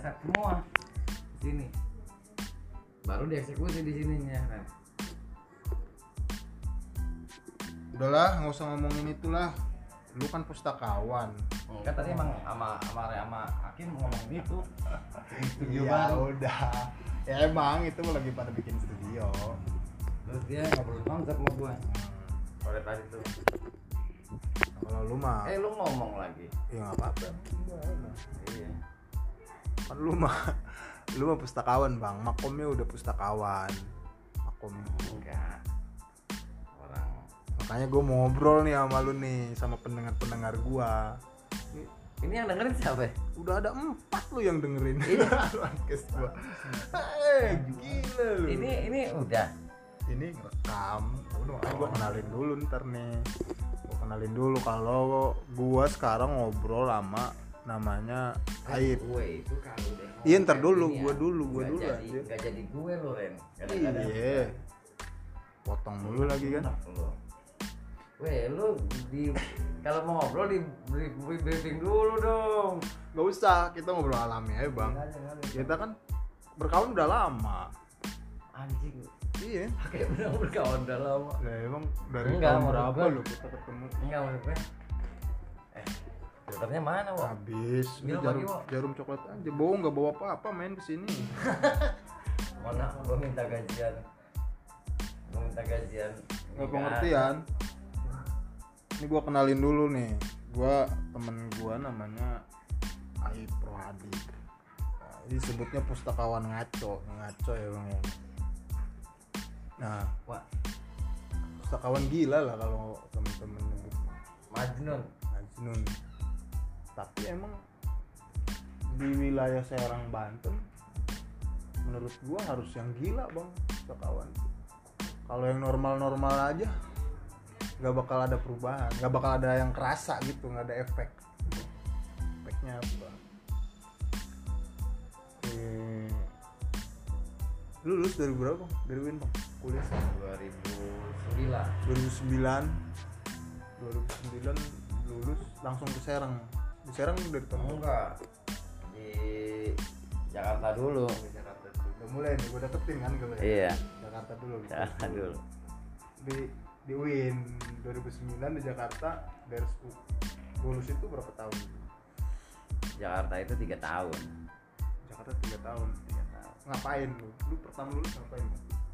set semua. Di sini. Baru dieksekusi di sininya Ren. Udahlah nggak usah ngomongin itulah. Lu kan pustakawan. Kan tadi emang sama sama sama Hakim ngomong gitu studio ya baru. udah. Ya emang itu lagi pada bikin studio. Terus dia ngobrol konsep sama gue sore tadi tuh. Kalau lu mah. Eh lu ngomong lagi. Ya nggak apa-apa. Iya kan lu mah lu mah pustakawan bang. Makomnya udah pustakawan. Makom. Enggak orang. Makanya gue mau ngobrol nih sama lu nih sama pendengar pendengar gua. Ini yang dengerin siapa ya? udah ada empat lu yang dengerin Iya. podcast gua. Eh gila lu. Ini ini udah. Ini ngerekam. Udah makanya gua kenalin dulu ntar nih. Gua kenalin dulu kalau gua sekarang ngobrol sama namanya Aib. Gue itu kalau udah Iya, ntar dulu, ini ya, dulu, nggak dulu jadi, aja. nggak jadi gue lo Ren. Iya. potong dulu lagi kan? Weh, lu di kalau mau ngobrol di brief- brief- briefing dulu dong. nggak usah kita ngobrol alami aja bang. Kita kan berkawan udah lama. Anjing, iya. Kayak benar berkawan udah lama. Nah, emang dari Enggak, tahun berapa lu kita ketemu? Enggak maksud gue. Eh, filternya mana, Wak? habis. Ini jarum, jarum coklat aja. Bohong nggak bawa apa-apa main ke sini Mana gua minta gajian. Gua minta gajian. nggak pengertian. Ini gua kenalin dulu nih. Gua temen gua namanya Aib Rohadi nah, ini sebutnya pustakawan ngaco. Ngaco ya bang ya? Nah Wak, pustakawan gila lah kalau temen-temen Majnun. Majnun tapi emang di wilayah Serang Banten menurut gua harus yang gila bang pustakawan kalau yang normal-normal aja nggak bakal ada perubahan nggak bakal ada yang kerasa gitu nggak ada efek. Efeknya apa? Eh, lu lulus dari berapa bang? Dari Win bang? Kuliah? 2009. 2009 2009 lulus langsung ke Serang di Serang dari tahun berapa? Enggak. Di Jakarta dulu. di Jakarta dulu. udah mulai nih gue deketin kan gue ya Iya, Jakarta dulu. Jakarta dulu. di di UIN 2009 di Jakarta dari lulus itu berapa tahun Jakarta itu tiga tahun. Jakarta tiga tahun Tiga tahun. ngapain lu lu pertama lulus ngapain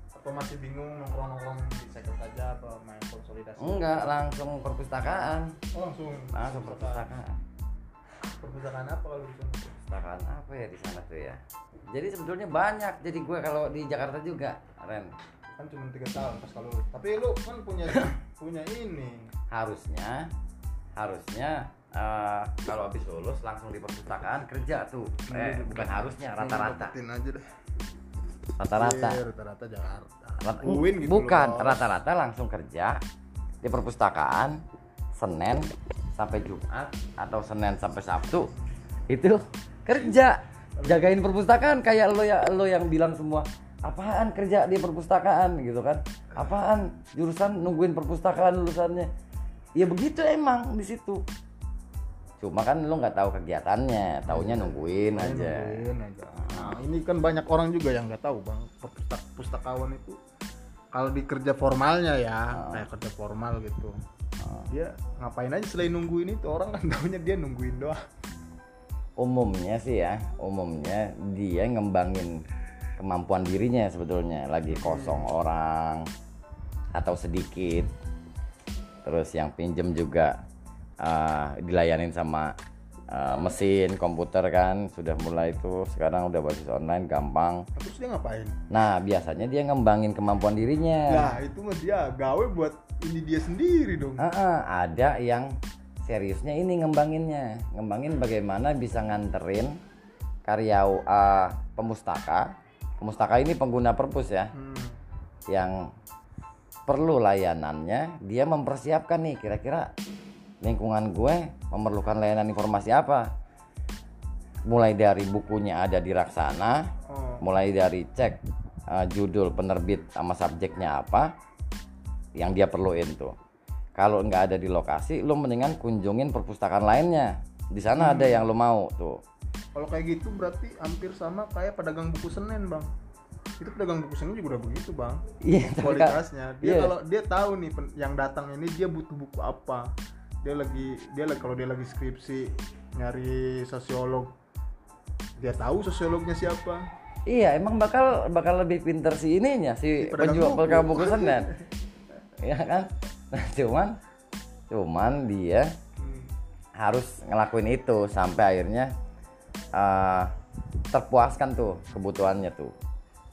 atau masih bingung nongkrong nongkrong di second aja apa main konsolidasi Enggak, langsung perpustakaan. oh, langsung Langsung perpustakaan. Perpustakaan apa kalau di sana Perpustakaan apa ya di sana tuh ya? Jadi sebetulnya banyak. Jadi gue kalau di Jakarta juga, Ren. kan cuma tiga tahun pas kalau tapi lu kan punya punya ini Harusnya, harusnya eh, kalau habis lulus langsung di perpustakaan kerja tuh. Eh, bukan harusnya, rata-rata. Aja deh Rata-rata. Iya, rata-rata Jakarta Rat- UIN gitu bukan rata-rata langsung kerja di perpustakaan Senin sampai Jumat atau Senin sampai Sabtu itu kerja. Jagain perpustakaan kayak lo ya lo yang bilang semua apaan kerja di perpustakaan? Gitu kan. Apaan? Jurusan nungguin perpustakaan lulusannya. Ya begitu emang di situ. Cuma kan lo nggak tahu kegiatannya taunya nungguin aja. Nungguin aja. Nah, ini kan banyak orang juga yang nggak tahu bang. Perpustak pustakawan itu kalau di kerja formalnya ya kayak kerja formal gitu dia ngapain aja selain nungguin itu? Orang kan tahunya dia nungguin doang. Umumnya sih ya umumnya dia ngembangin kemampuan dirinya sebetulnya. Lagi kosong orang atau sedikit. Terus yang pinjem juga uh, dilayanin sama uh, mesin komputer kan. Sudah mulai itu sekarang udah basis online gampang. Terus dia ngapain? Nah biasanya dia ngembangin kemampuan dirinya. Nah itu mah dia gawe buat ini dia sendiri dong Ah, ah, ada yang seriusnya ini ngembanginnya, ngembangin bagaimana bisa nganterin karya uh, pemustaka. Pemustaka ini pengguna perpus ya, Hmm. yang perlu layanannya. Dia mempersiapkan nih kira-kira lingkungan gue memerlukan layanan informasi apa. Mulai dari bukunya ada di Raksana, oh mulai dari cek uh, judul penerbit sama subjeknya apa yang dia perluin tuh. Kalau nggak ada di lokasi lo mendingan kunjungin perpustakaan lainnya. Di sana ada yang lo mau tuh. Kalau kayak gitu berarti hampir sama kayak pedagang buku Senen bang. Itu pedagang buku Senen juga udah begitu bang. Iya kualitasnya. Dia iya. kalau dia tahu nih yang datang ini dia butuh buku apa. Dia lagi dia lagi kalau dia lagi skripsi nyari sosiolog dia tahu sosiolognya siapa. Iya, emang bakal bakal lebih pinter si ininya si Si penjual buku. buku Senen. Iya kan? Nah, cuman cuman dia harus ngelakuin itu sampai akhirnya eh, terpuaskan tuh kebutuhannya tuh.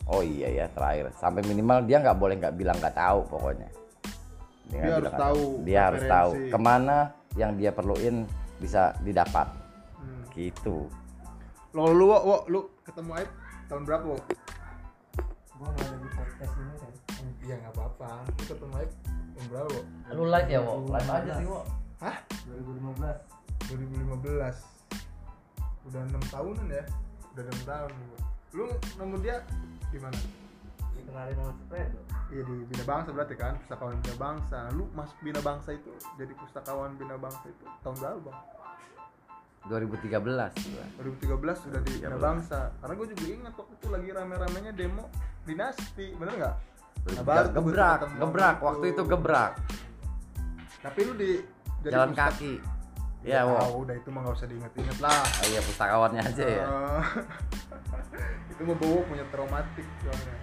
Oh iya ya terakhir sampai minimal dia nggak boleh nggak bilang nggak tahu pokoknya. Dia nggak harus bilang tahu Dia harus tahu ke mana yang dia perluin bisa didapat. Hmm. Gitu. lo lu wo, wo, lu ketemu Aib tahun berapa wo? gua nggak ada di podcast ini kan iya nggak apa-apa lu ketemu Aib tahun berapa? Lu live ya, Wo? Live aja sih, Wo. hah 2015 2015 udah enam tahunan ya udah enam tahun Wo. lu nemu dia di mana dikenalin sama spread Iya di Bina Bangsa berarti kan pustakawan Bina Bangsa. Lu masuk Bina Bangsa itu jadi pustakawan Bina Bangsa itu tahun berapa bang? 2013 gua. 2013 sudah di Bina 13. Bangsa. Karena gue juga ingat waktu itu lagi rame-ramenya demo dinasti, bener nggak? Nah, gebrak, gebrak waktu waktu itu gebrak. Tapi lu di jadi Jalan pustak- kaki. Ya, Wo. tahu, udah itu mah nggak usah diinget-inget lah. Oh iya pustakawannya aja ya. Eh, itu mah punya traumatik soalnya.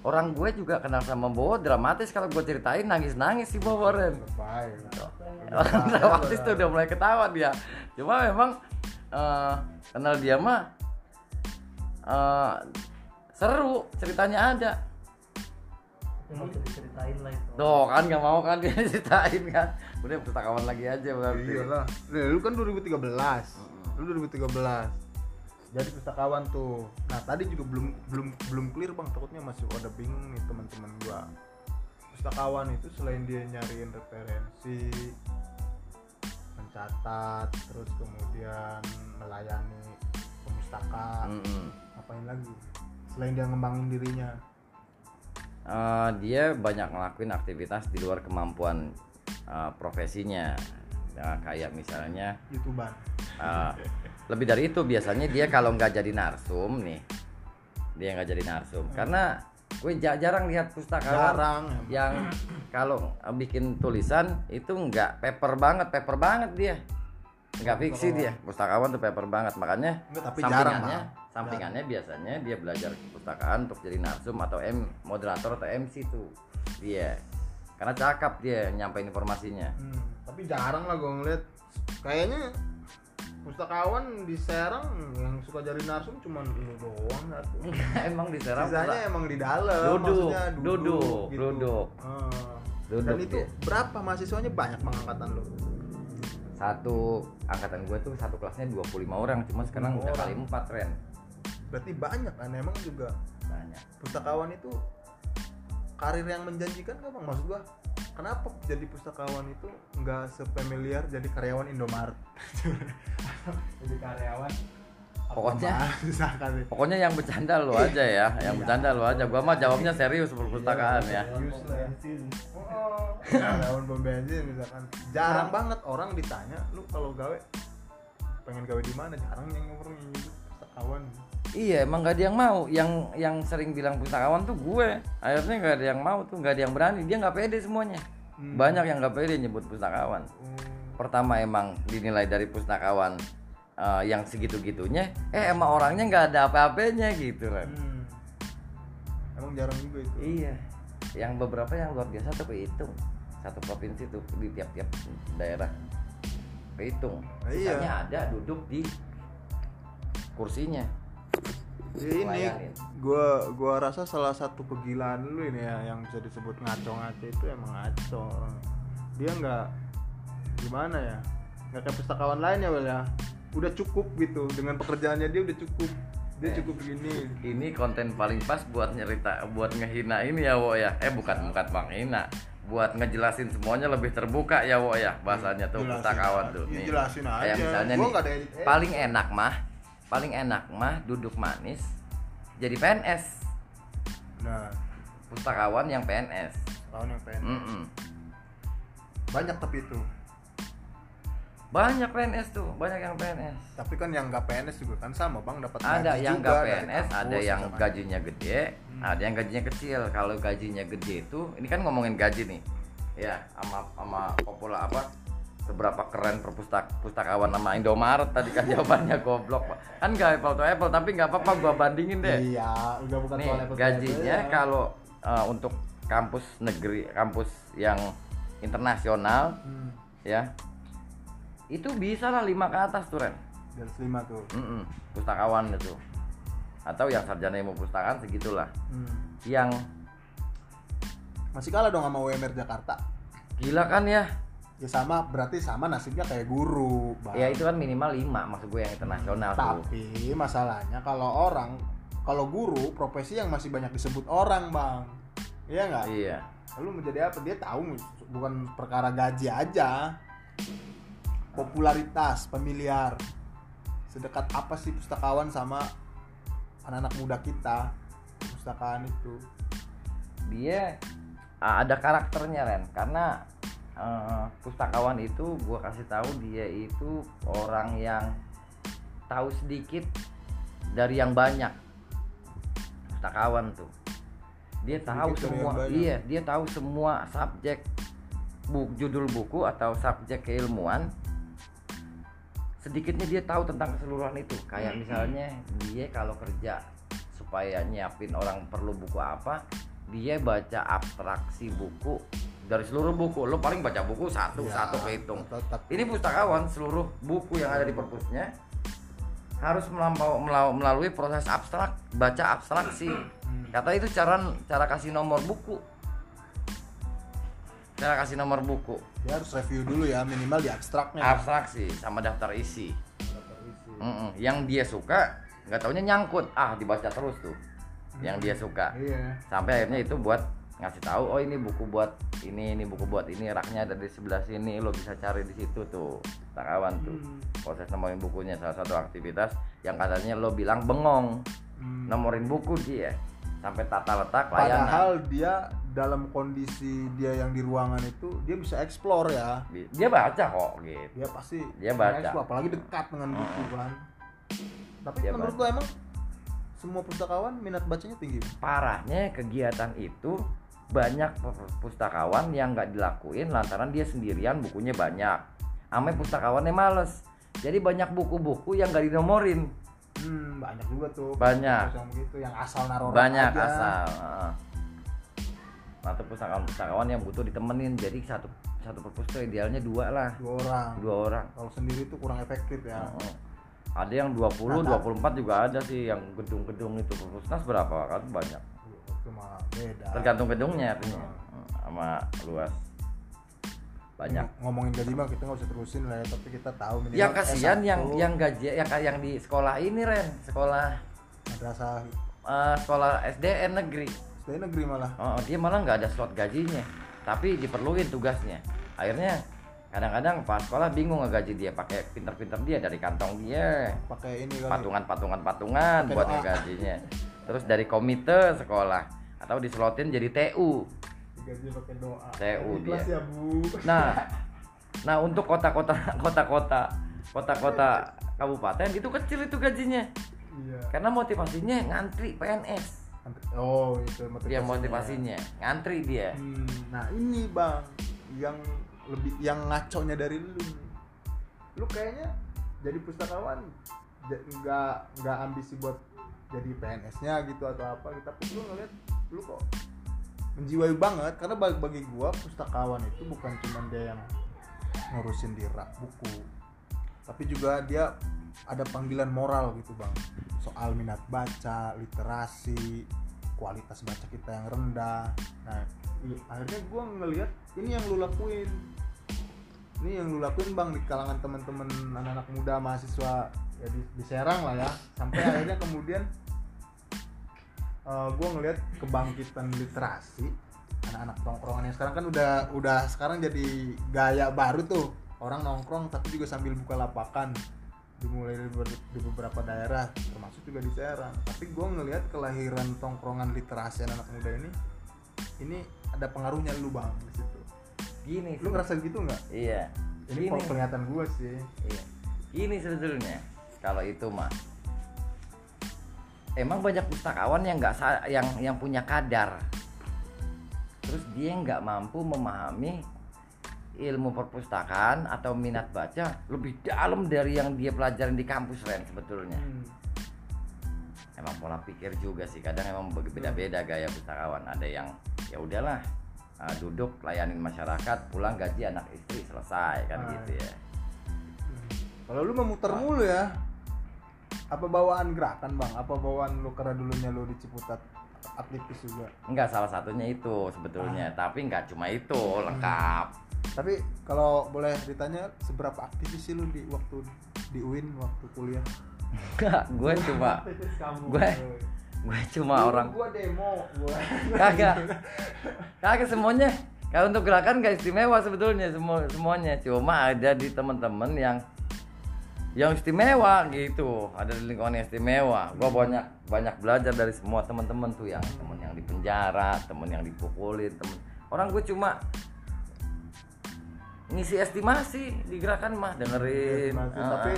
Orang gue juga kenal sama Bowo dramatis kalau gue ceritain nangis-nangis sih Bowo Ren. Lebay. Orang dramatis tuh udah mulai ketawa dia. Cuma memang eh, kenal dia mah eh, seru ceritanya ada. Bisa diceritain lah itu Tuh kan nggak mau kan dia ceritain kan. Udah pustakawan lagi aja berarti. Iyalah. Nah, lu kan 2013. Lu 2013. Jadi pustakawan tuh. Nah, tadi juga belum belum belum clear Bang, takutnya masih ada bingung nih teman-teman gua. Pustakawan itu selain dia nyariin referensi, mencatat, terus kemudian melayani pemustakaan, Mm-mm. ngapain lagi? Selain dia ngembangin dirinya. Eh, dia banyak ngelakuin aktivitas di luar kemampuan eh, profesinya. Nah, kayak misalnya YouTuber. Uh, lebih dari itu biasanya dia kalau nggak jadi narsum nih dia nggak jadi narsum karena gue ja- jarang lihat pustakawan Jarang. yang kalau uh, bikin tulisan itu nggak paper banget paper banget dia nggak fiksi dia pustakawan tuh paper banget makanya Enggak, tapi jarang, sampingannya. Sampingannya biasanya dia belajar pustakaan untuk jadi narsum atau M moderator atau MC tuh. Dia karena cakap dia nyampein informasinya. Hmm, tapi jarang lah gue ngeliat. Kayaknya pustakawan di Serang yang suka jadi narsum cuma lu doang satu. Emang di Serang sisanya emang di dalam Duduk, maksudnya duduk, gitu. duduk. Ah. Duduk dan itu dia. berapa mahasiswanya? Banyak pengangkatan lo satu angkatan gue tuh satu kelasnya 25 orang cuma sekarang udah kali empat Ren berarti banyak kan emang juga banyak. pustakawan itu karir yang menjanjikan gak bang? Maksud gua kenapa jadi pustakawan itu nggak sepamiliar jadi karyawan Indomaret? Jadi karyawan Pokoknya- nih. Pokoknya yang bercanda lo aja ya yang bercanda lo aja. Gua mah jawabnya serius perpustakaan ya. lah ya. Oh, karyawan pom bensin misalkan. Jarang banget orang ditanya lu kalau gawe pengen gawe di mana? Jarang yang yang nyebut pustakawan iya emang gak ada yang mau yang yang sering bilang pustakawan tuh gue akhirnya gak ada yang mau tuh gak ada yang berani dia nggak pede semuanya Hmm. banyak yang nggak pede nyebut pustakawan Oh, pertama emang dinilai dari pustakawan eh, yang segitu-gitunya eh emang orangnya nggak ada apa-apanya gitu kan hmm. emang jarang juga itu Iya. Yang beberapa yang luar biasa tuh kehitung. Satu provinsi tuh di tiap-tiap daerah kehitung. Nah, iya. Sisanya ada duduk di kursinya. Ya ini Layanin. gua rasa salah satu kegilaan lu ini ya yang bisa disebut ngaco-ngaco itu emang ngaco. Dia nggak gimana ya? nggak kayak pustakawan lain ya Wel ya. Udah cukup gitu dengan pekerjaannya dia udah cukup. Dia Eh. cukup begini. Ini konten paling pas buat nyerita, buat ngehina ini ya wo ya. Eh bukan bukan bang hina. Buat ngejelasin semuanya lebih terbuka ya wo ya bahasanya tuh pustakawan tuh. Nih. jelasin aja. misalnya Gua nih, ada edit- edit. paling enak mah, paling enak mah duduk manis jadi PNS. Nah, Pustakawan yang PNS. tahun yang pengen. Mm-mm. Banyak tapi itu. banyak PNS tuh banyak yang PNS tapi kan yang nggak PNS juga kan sama bang dapat ada gaji yang nggak PNS kampus, ada yang gajinya gede ada yang gajinya kecil kalau gajinya gede itu ini kan ngomongin gaji nih ya sama sama populer apa seberapa keren perpustak pustakawan sama Indomaret tadi kan jawabannya goblok Pak. kan nggak apple to apple tapi nggak apa-apa gua bandingin deh. Iya udah bukan nih apple gajinya ya. kalau uh, untuk kampus negeri kampus yang internasional hmm, ya itu bisa lah lima ke atas tuh Ren. Dari lima tuh. Mm-mm, pustakawan itu. Atau yang sarjana ilmu pustakaan segitulah. Hmm. yang masih kalah dong sama UMR Jakarta. Gila kan ya ya sama berarti sama nasibnya kayak guru bang. Ya itu kan minimal 5 maksud gue yang internasional tuh. Tapi masalahnya kalau orang kalau guru profesi yang masih banyak disebut orang bang. Iya nggak? Iya. Lalu menjadi apa? Dia tahu bukan perkara gaji aja. Popularitas familiar. Sedekat apa sih pustakawan sama anak-anak muda kita? Pustakaan itu. Dia ada karakternya Ren. Karena eh, pustakawan itu gue kasih tahu dia itu orang yang tahu sedikit dari yang banyak. Pustakawan tuh. Dia tahu Sedikit semua iya dia tahu semua subjek bu, judul buku atau subjek keilmuan. Sedikitnya dia tahu tentang keseluruhan itu. Kayak misalnya dia kalau kerja supaya nyiapin orang perlu buku apa dia baca abstraksi buku dari seluruh buku. Lo paling baca buku satu Ya, satu kehitung. tetap. ini pustakawan seluruh buku yang ada di perpusnya harus melampau, melalui proses abstrak baca abstraksi Hmm. kata itu cara cara kasih nomor buku. Cara kasih nomor buku. Dia harus review dulu ya minimal di abstraknya. Abstraksi sama daftar isi. Mm-mm. yang dia suka nggak taunya nyangkut. Ah dibaca terus tuh. Yang dia suka. Iya. Sampai akhirnya itu buat ngasih tahu oh ini buku buat ini ini buku buat ini raknya ada di sebelah sini lo bisa cari di situ tuh takawan tuh Hmm. proses nomorin bukunya salah satu aktivitas yang katanya lo bilang bengong Hmm. nomorin buku dia sampai tata letak layanan padahal dia dalam kondisi dia yang di ruangan itu dia bisa explore ya Di- dia baca kok gitu dia pasti Dia baca. explore, apalagi dekat dengan buku kan tapi Dia menurut baca. lo emang semua pustakawan minat bacanya tinggi parahnya kegiatan itu banyak pustakawan yang nggak dilakuin lantaran dia sendirian bukunya banyak. Ame pustakawannya males. Jadi banyak buku-buku yang nggak dinomorin. Hmm, banyak juga tuh. Banyak. yang begitu yang asal naruh banyak aja. asal atau pustakawan-pustakawan yang butuh ditemenin. Jadi satu satu perpustakaan idealnya dua lah. Dua orang. Dua orang. Kalau sendiri tuh kurang efektif ya. Heeh. ada yang 20, Nah, 24 juga ada sih yang gedung-gedung itu. Perpusnas berapa kan? Banyak mah beda. Tergantung gedungnya artinya. Hmm. Sama luas. Banyak. Ng- ngomongin gaji mah kita nggak usah terusin lah ya tapi kita tahu minimal yang kasihan S1, yang yang gaji yang yang di sekolah ini Ren. Sekolah madrasah. eh, sekolah SDN negeri. SD negeri malah. Oh, dia malah nggak ada slot gajinya. Tapi diperluin tugasnya. Akhirnya kadang-kadang pas sekolah bingung ngegaji dia. Pakai pinter-pinter dia dari kantong dia. Pakai ini patungan patungan patungan buat ngegajinya. Terus dari komite sekolah atau dislotin jadi TU digaji pakai doa. TU dia. Ya bu. Nah, nah untuk kota-kota kota-kota kota-kota kabupaten itu kecil itu gajinya. Iya. Karena motivasinya ngantri PNS. oh itu motivasinya. Dia motivasinya. Ngantri dia. Hmm, nah ini bang yang lebih yang ngaconya dari lu lu kayaknya jadi pustakawan. Nggak nggak ambisi buat jadi PNS-nya gitu atau apa gitu. Tapi lu ngeliat lu kok menjiwai banget karena bagi, bagi gua pustakawan itu bukan cuma dia yang ngurusin di rak buku tapi juga dia ada panggilan moral gitu bang. Soal minat baca literasi kualitas baca kita yang rendah. Nah akhirnya gua ngelihat ini yang lu lakuin. Ini yang lu lakuin bang di kalangan teman-teman anak-anak muda mahasiswa ya di, di Serang lah ya. Sampai akhirnya kemudian gue ngelihat kebangkitan literasi anak-anak tongkrongan yang sekarang kan udah udah sekarang jadi gaya baru tuh. Orang nongkrong tapi juga sambil buka lapakan. Dimulai ber- di beberapa daerah termasuk juga di Serang. Tapi gue ngelihat kelahiran tongkrongan literasi anak muda ini ini ada pengaruhnya lu bang di situ. Gini, lu ngerasa gitu nggak? Iya. ini Gini. kelihatan gue sih. Iya. Ini sebetulnya kalau itu mah emang banyak pustakawan yang nggak yang yang punya kadar. Terus dia nggak mampu memahami ilmu perpustakaan atau minat baca lebih dalam dari yang dia pelajarin di kampus Ren sebetulnya. Hmm. Emang pola pikir juga sih kadang emang beda-beda gaya pustakawan. Ada yang ya udahlah uh, duduk layanin masyarakat, pulang gaji anak istri selesai kan Ah, gitu ya. kalau lu memutar mulu ya apa bawaan gerakan bang? Apa bawaan lu karena dulunya lu di Ciputat aktivis juga? Enggak salah satunya itu sebetulnya, tapi nggak cuma itu lengkap. tapi kalau boleh ditanya seberapa aktivis sih lu di waktu di UIN waktu kuliah? Enggak, gue cuma gue gue cuma orang gua demo gua. Kagak. Kagak semuanya. Kalau untuk gerakan gak istimewa sebetulnya semua semuanya. Cuma ada di teman-teman yang yang istimewa gitu. Ada di lingkungan yang istimewa. Gue banyak banyak belajar dari semua teman-teman tuh yang temen yang di penjara temen yang dipukulin temen. Orang gue cuma ngisi estimasi di gerakan mah dengerin. Estimasi, Ah, tapi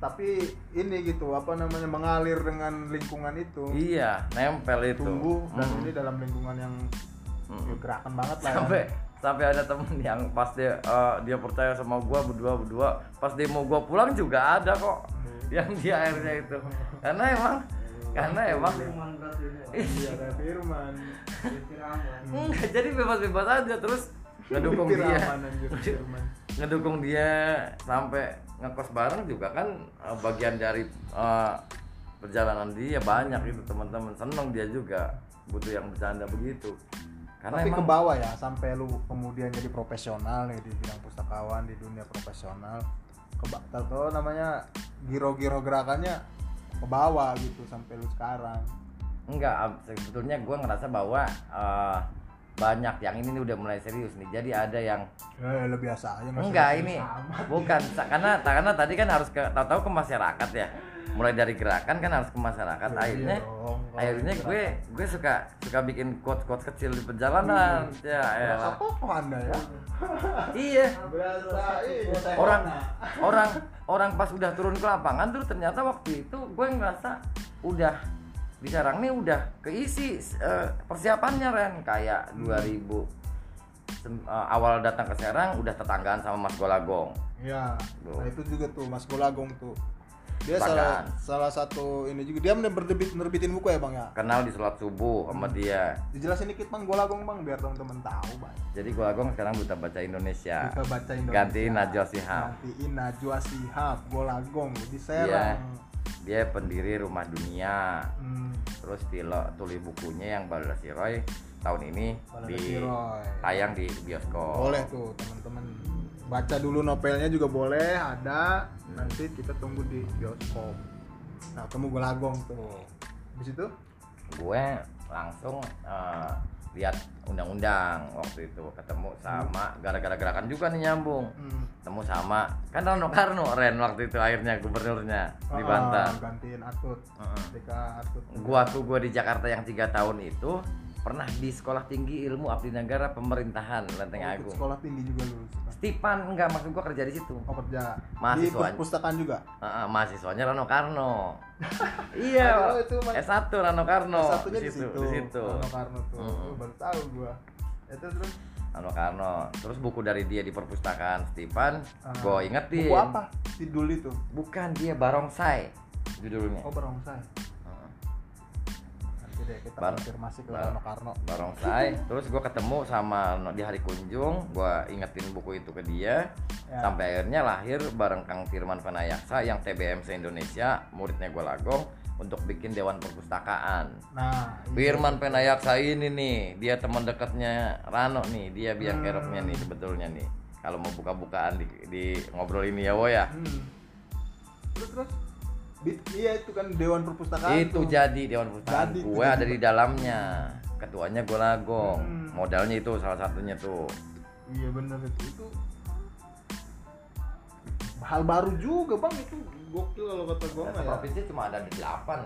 tapi ini gitu apa namanya mengalir dengan lingkungan itu. Iya nempel itu. Tumbuh dan Mm. ini dalam lingkungan yang Mm. ya, gerakan banget lah sampai ya. Sampai ada temen yang pas dia eh, dia percaya sama gua berdua berdua. Pas dia mau gua pulang juga ada kok yang dia akhirnya itu. Karena emang karena emang. ini. iya. Kayak Firman. Enggak jadi bebas-bebas aja terus ngedukung dia. Ngedukung dia sampai ngekos bareng juga kan eh, bagian dari eh, perjalanan dia banyak itu teman-teman. Seneng dia juga. Butuh yang bercanda begitu karena tapi ke emang bawah ya sampai lu kemudian jadi profesional nih di bidang pustakawan di dunia profesional ke tahu namanya giro-giro gerakannya ke bawah gitu sampai lu sekarang Enggak, sebetulnya gue ngerasa bahwa eh, banyak yang ini nih udah mulai serius nih. Jadi ada yang eh lu biasa aja nggak enggak ini amat. bukan karena karena tadi kan harus ke tahu-tahu ke masyarakat ya. Mulai dari gerakan kan harus ke masyarakat. Iya Akhirnya dong, kalau akhirnya gue gue suka suka bikin quotes-quotes kecil di perjalanan. Ya, ya. Berasa tokoh anda ya Iya. saya Orang orang orang pas udah turun ke lapangan tuh ternyata waktu itu gue ngerasa udah di Serang nih udah keisi eh, persiapannya Ren kayak 2000 sem- eh, awal datang ke Serang udah tetanggaan sama Mas Golagong. ya Tuh. nah itu juga tuh Mas Golagong tuh dia Bahkan. salah salah satu ini juga dia menerbit nerbitin buku ya bang ya Kenal di sholat subuh sama dia. dijelasin dikit bang Golagong bang biar teman-teman tahu bang Jadi Golagong sekarang buta baca Indonesia. kita baca Indonesia Gantiin Najwa Shihab. gantiin Najwa Shihab Golagong di Iya. Serang Dia pendiri Rumah Dunia. hmm, Terus tilo, tulis bukunya yang Balada Siroy tahun ini Balada di Siroy. tayang di bioskop. boleh tuh teman-teman baca dulu novelnya juga boleh ada. Nanti kita tunggu di bioskop. Nah temu Golagong tuh. Di situ gue langsung eh, lihat undang-undang waktu itu. Ketemu sama gara-gara gerakan juga nih nyambung. Hmm. ketemu sama kan Rano Karno Ren waktu itu akhirnya gubernurnya di Ah, Banten gantiin Atut. Heeh. ketika Atut gua tuh gua di Jakarta yang tiga tahun itu pernah di sekolah tinggi ilmu abdi negara pemerintahan Lenteng Oh, Agung. sekolah tinggi juga lu Stipan enggak maksud gua kerja di situ. Oh kerja di Mahasiswa. perpustakaan juga? Heeh, mahasiswanya Rano Karno. Iya. Oh, itu mas- S1 Rano Karno satunya di situ, di situ. Rano Karno tuh. Oh, baru tahu gua. Itu terus Rano Karno. Terus buku dari dia di perpustakaan Stipan ah, gua ingetin. Buku apa? Sidul itu? Bukan dia Barongsai judulnya. Oh barongsai deh kita Bar- konfirmasi ke Bar- Karno Barongsai terus gua ketemu sama no- di hari kunjung gua ingetin buku itu ke dia Ya. sampai akhirnya lahir bareng Kang Firman Panayaksa yang TBM se Indonesia muridnya gua Lagong untuk bikin dewan perpustakaan nah iya. Firman Penayaksa ini nih dia teman dekatnya Rano nih dia biang Hmm. keroknya nih sebetulnya nih kalau mau buka-bukaan di, di ngobrol ini ya wo ya Hmm. terus terus Iya itu kan Dewan Perpustakaan itu tuh. jadi dewan perpustakaan. Jadi, gue ada di dalamnya. Ketuanya gue lagong Hmm. modalnya itu salah satunya tuh. Iya bener. Itu itu hal baru juga bang. Itu gokil kalau kata Satu mah ya. provinsi cuma ada di delapan.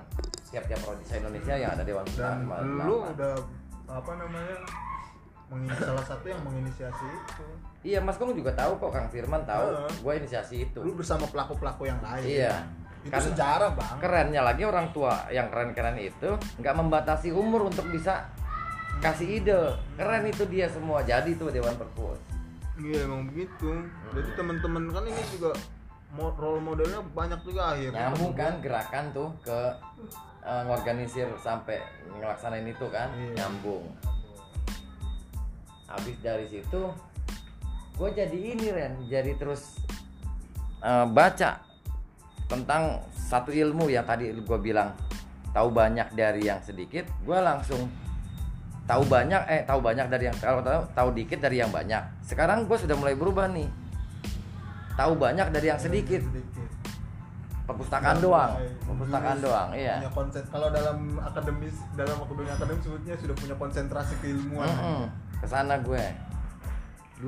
Tiap-tiap provinsi Indonesia yang ada dewan dan perpustakaan ada lu udah apa namanya mengin- salah satu yang menginisiasi itu. Iya Mas Kong juga tahu kok Kang Firman tahu. Heeh. gue inisiasi itu. Lu bersama pelaku pelaku yang lain. Iya itu Karena- sejarah bang. kerennya lagi orang tua yang keren-keren itu nggak membatasi umur untuk bisa kasih ide. Keren itu dia semua. Jadi tuh Dewan Perpus. Iya emang begitu. Jadi teman-teman kan ini juga role modelnya banyak juga akhirnya. Nyambung kan gerakan tuh ke eh, ngorganisir sampai ngelaksanain itu kan. Iya. nyambung. Habis dari situ gue jadi ini Ren. Jadi terus eh, baca tentang satu ilmu yang tadi gue bilang. Tahu banyak dari yang sedikit gue langsung tahu banyak eh tahu banyak dari yang kalau tahu tahu dikit dari yang banyak. Sekarang gue sudah mulai berubah nih. Tahu banyak dari yang sedikit. Perpustakaan Udah doang. perpustakaan jurus, doang iya. punya konsen kalau dalam akademis dalam dunia akademis sebutnya sudah punya konsentrasi keilmuan. Mm-mm. ke sana gue.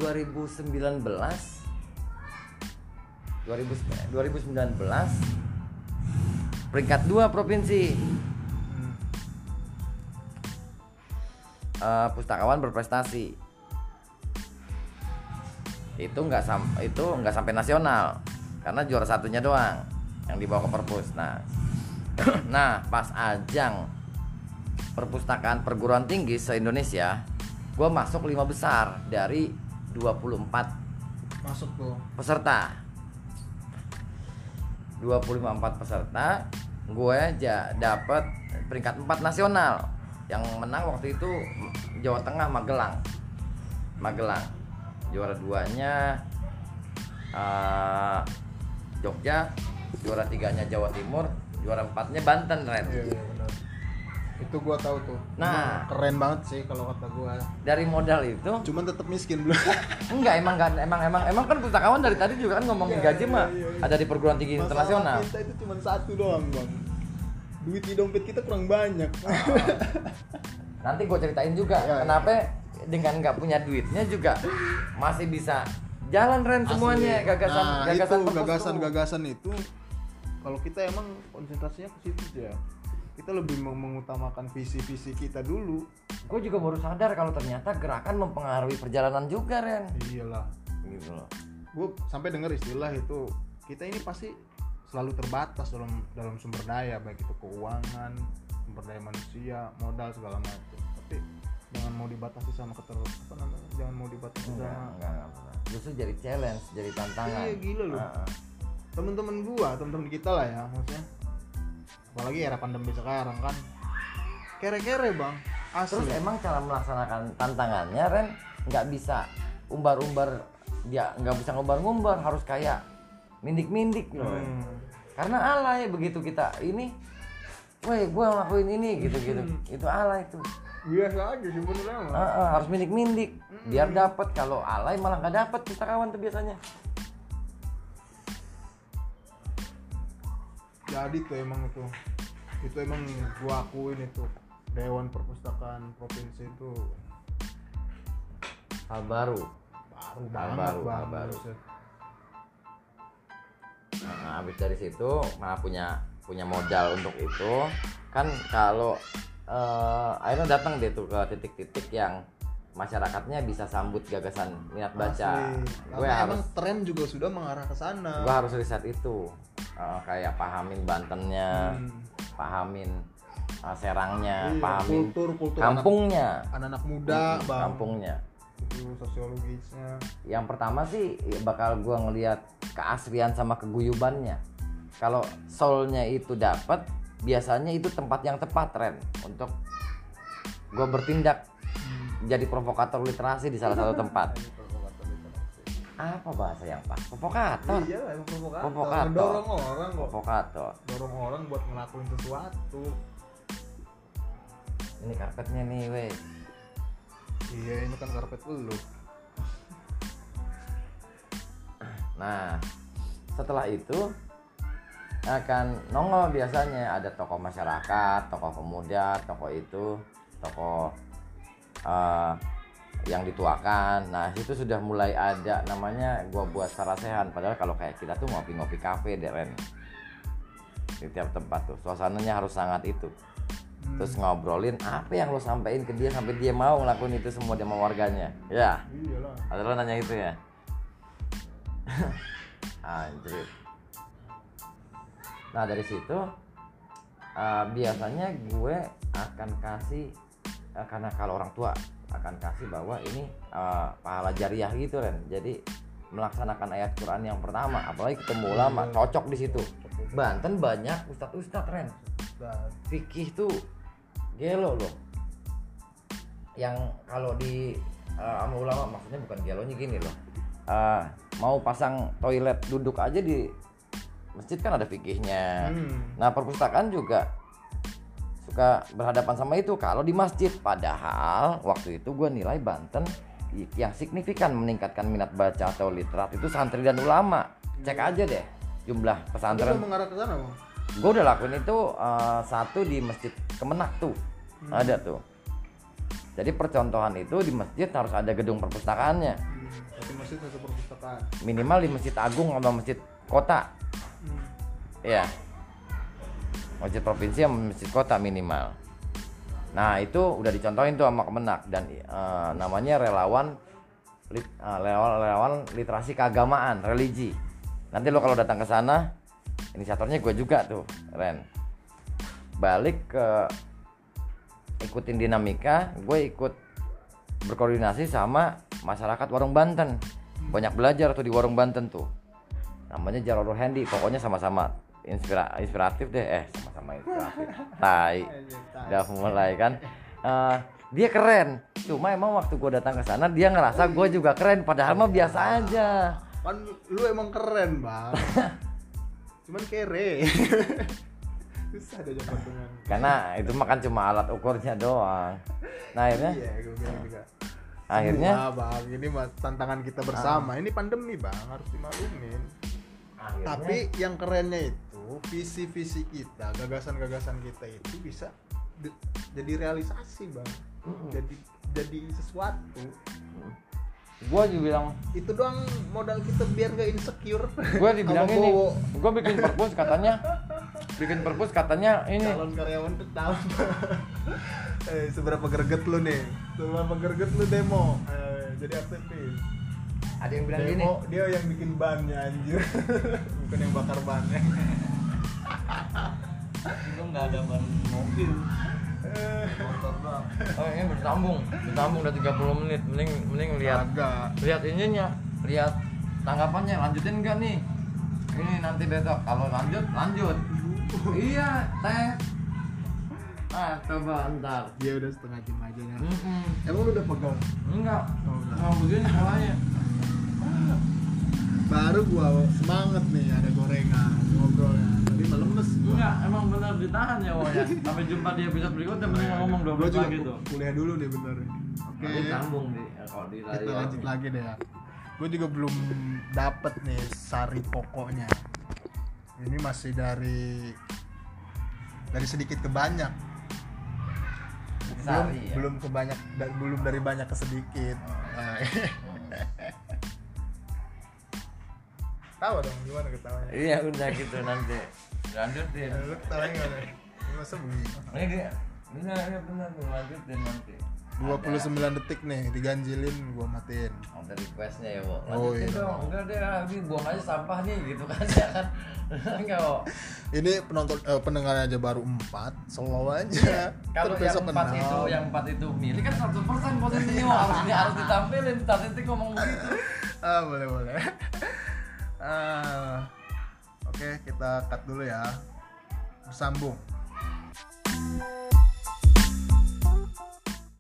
2019 2000 2019 peringkat 2 provinsi. Hmm. Eh, pustakawan berprestasi. Itu nggak sam itu nggak sampai nasional karena juara satunya doang yang dibawa ke perpus. Nah nah pas ajang perpustakaan perguruan tinggi se Indonesia gue masuk lima besar dari 24 masuk tuh peserta 25 peserta gue aja dapat peringkat 4 nasional. Yang menang waktu itu Jawa Tengah Magelang. Magelang. Juara duanya eh, Jogja juara tiganya Jawa Timur juara empatnya Banten Ren. Iya iya benar itu gua tahu tuh Nah. Emang keren banget sih kalau kata gua dari modal itu cuman tetap miskin belum enggak emang kan emang emang emang kan pustakawan dari tadi juga kan ngomongin Iya, gaji iya, mah iya, iya. ada di perguruan tinggi internasional kita itu cuma satu doang bang duit di dompet kita kurang banyak Nanti gue ceritain juga Ya, ya. kenapa dengan nggak punya duitnya juga masih bisa jalan Ren semuanya Asli. gagasan nah, gagasan itu gagasan tuh. gagasan itu kalau kita emang konsentrasinya ke situ ya kita lebih meng- mengutamakan visi-visi kita dulu Gue juga baru sadar kalau ternyata gerakan mempengaruhi perjalanan juga Ren. iyalah Gitu loh. gue sampai dengar istilah itu kita ini pasti selalu terbatas dalam dalam sumber daya baik itu keuangan sumber daya manusia modal segala macam tapi jangan mau dibatasi sama keter apa namanya jangan mau dibatasi Enggak, sama enggak, enggak pernah. Justru jadi challenge, jadi tantangan. Iya, gila loh. Ah, ah. temen-temen gua temen-temen kita lah ya maksudnya apalagi era pandemi sekarang kan. Kere-kere bang. Asli. Terus emang cara melaksanakan tantangannya Ren nggak bisa umbar-umbar dia nggak bisa ngumbar-ngumbar harus kayak mindik-mindik loh. Hmm. Karena alay begitu kita ini, woi gue ngelakuin ini gitu-gitu, itu alay tuh. biasa aja sih bener Ah, ah, harus mindik-mindik. Biar dapat kalau alay malah nggak dapat pustakawan tuh biasanya. Jadi tuh emang itu itu emang gua akuin itu Dewan Perpustakaan Provinsi itu Hal baru. baru Hal banget baru, hal baru. Nah, habis dari situ malah punya punya modal untuk itu kan kalau eh, akhirnya datang deh tuh ke titik-titik yang masyarakatnya bisa sambut gagasan minat baca. Asli. Gue harus emang tren juga sudah mengarah ke sana gue harus riset itu Eh, kayak pahamin Bantennya, Hmm. pahamin eh, Serangnya, Iya, pahamin kultur kultur kampungnya, anak-anak muda Hmm, bang kampungnya. itu sosiologisnya Yang pertama sih bakal gua ngelihat keaslian sama keguyubannya. Kalau soulnya itu dapat, biasanya itu tempat yang tepat Ren untuk gua bertindak jadi provokator literasi di salah satu tempat. Apa bahasa yang pas? Provokator. iya emang provokator Provokator. ngedorong orang kok Provokator. dorong orang buat ngelakuin sesuatu Ini karpetnya nih, weh. iya ini kan karpet lu Nah, setelah itu akan nongol biasanya ada tokoh masyarakat, tokoh pemuda, tokoh itu, tokoh eh, yang dituakan. Nah, itu sudah mulai ada namanya gua buat sarasehan. Padahal kalau kayak kita tuh ngopi-ngopi kafe deh Ren. Di tiap tempat tuh, suasananya harus sangat itu. terus ngobrolin apa yang lo sampein ke dia sampai dia mau ngelakuin itu semua sama warganya ya iyalah ada lo nanya itu ya anjir nah dari situ eh, biasanya gue akan kasih eh, karena kalau orang tua akan kasih bahwa ini eh, pahala jariah gitu kan jadi melaksanakan ayat Quran yang pertama apalagi ketemu ulama cocok di situ. Banten banyak ustadz ustadz Ren fikih tuh gelo loh. Yang kalau di sama ulama maksudnya bukan gelonya gini loh. Eh, mau pasang toilet duduk aja di masjid kan ada fikihnya. Hmm. nah perpustakaan juga suka berhadapan sama itu kalau di masjid. Padahal waktu itu gue nilai Banten yang signifikan meningkatkan minat baca atau literat itu santri dan ulama. Cek aja deh jumlah pesantren. Lu mengarah ke sana bang? Gue udah lakuin itu eh, satu di masjid Kemenak tuh. Ada tuh. Jadi percontohan itu di masjid harus ada gedung perpustakaannya. Hmm. satu masjid satu perpustakaan. Minimal di masjid agung atau masjid kota. Hmm. ya masjid provinsi sama masjid kota minimal. Nah itu udah dicontohin tuh sama Kemenak dan eh, namanya relawan lit- eh, relawan relawan literasi keagamaan religi. Nanti lo kalau datang ke sana inisiatornya gue juga tuh Ren. Balik ke ikutin dinamika gue ikut berkoordinasi sama masyarakat warung Banten. Banyak belajar tuh di warung Banten tuh. Namanya Jaroro Handy pokoknya sama-sama inspira inspiratif deh eh sama-sama inspiratif tai. Udah mulai kan. Eh, dia keren. Cuma emang waktu gue datang ke sana dia ngerasa gue juga keren. Padahal mah biasa aja. Kan lu emang keren bang. Cuman kere. Susah ada dengan karena itu mah kan cuma alat ukurnya doang. Nah akhirnya? Iya gue bilang juga. Akhirnya? Bang. Ini tantangan kita bersama. Ini pandemi bang. Harus dimaklumin. Akhirnya? Tapi yang kerennya itu visi-visi kita gagasan-gagasan kita itu bisa di- jadi realisasi bang. Jadi jadi sesuatu. Gue juga bilang itu doang modal kita biar gak insecure. gue dibilang ini gue bikin perpus katanya bikin perpus katanya ini. Calon karyawan tetap eh, seberapa greget lu nih? Seberapa greget lu demo? Eh, jadi aktivis. Ada yang bilang gini. demo dia yang bikin bannya anjir. Bukan yang bakar bannya Itu nggak ada ban mobil, Eh, motor doang. oh ini bersambung bersambung udah 30 menit. Mending mending lihat. Agak lihat ininya. Lihat tanggapannya. Lanjutin enggak nih? Ini nanti besok. Kalau lanjut lanjut. Iya teh. Ah coba ntar. Dia udah setengah jam aja ya Mm-mm. emang lu udah pegang? Enggak. Oh, enggak. mau begini polanya baru gua semangat nih ada gorengan ngobrol ya tadi melemes gua. Enggak emang benar ditahan ya Woya sampai jumpa di episode berikutnya mending ngomong dua juga lagi tuh. kuliah dulu nih bener. Oke. Nanti sambung di kalau di kita layar. lanjut lagi deh ya. Gue juga belum dapet nih sari pokoknya. Ini masih dari dari sedikit ke banyak. Belum Sari, ya? belum ke banyak da- belum dari banyak ke sedikit. Nah, tahu dong gimana ketawanya. Iya udah gitu nanti. Lanjutin. Lu ketawanya gimana? Ini masa begitu ini dia. Benar ya benar. Tuh lanjutin nanti. 29 detik nih diganjilin gua matiin. Ada requestnya ya Bo? Oh, iya. dong. Udah deh ini buang aja sampah nih gitu kan ya kan? Enggak Bo? Ini penonton eh, pendengarnya aja baru 4 slow aja. Kalau Ntar yang empat enam. itu yang empat itu milih kan 100% posisinya Bo. harus harus ditampilin statistik ngomong begitu. Ah boleh boleh ah oke kita cut dulu ya. Bersambung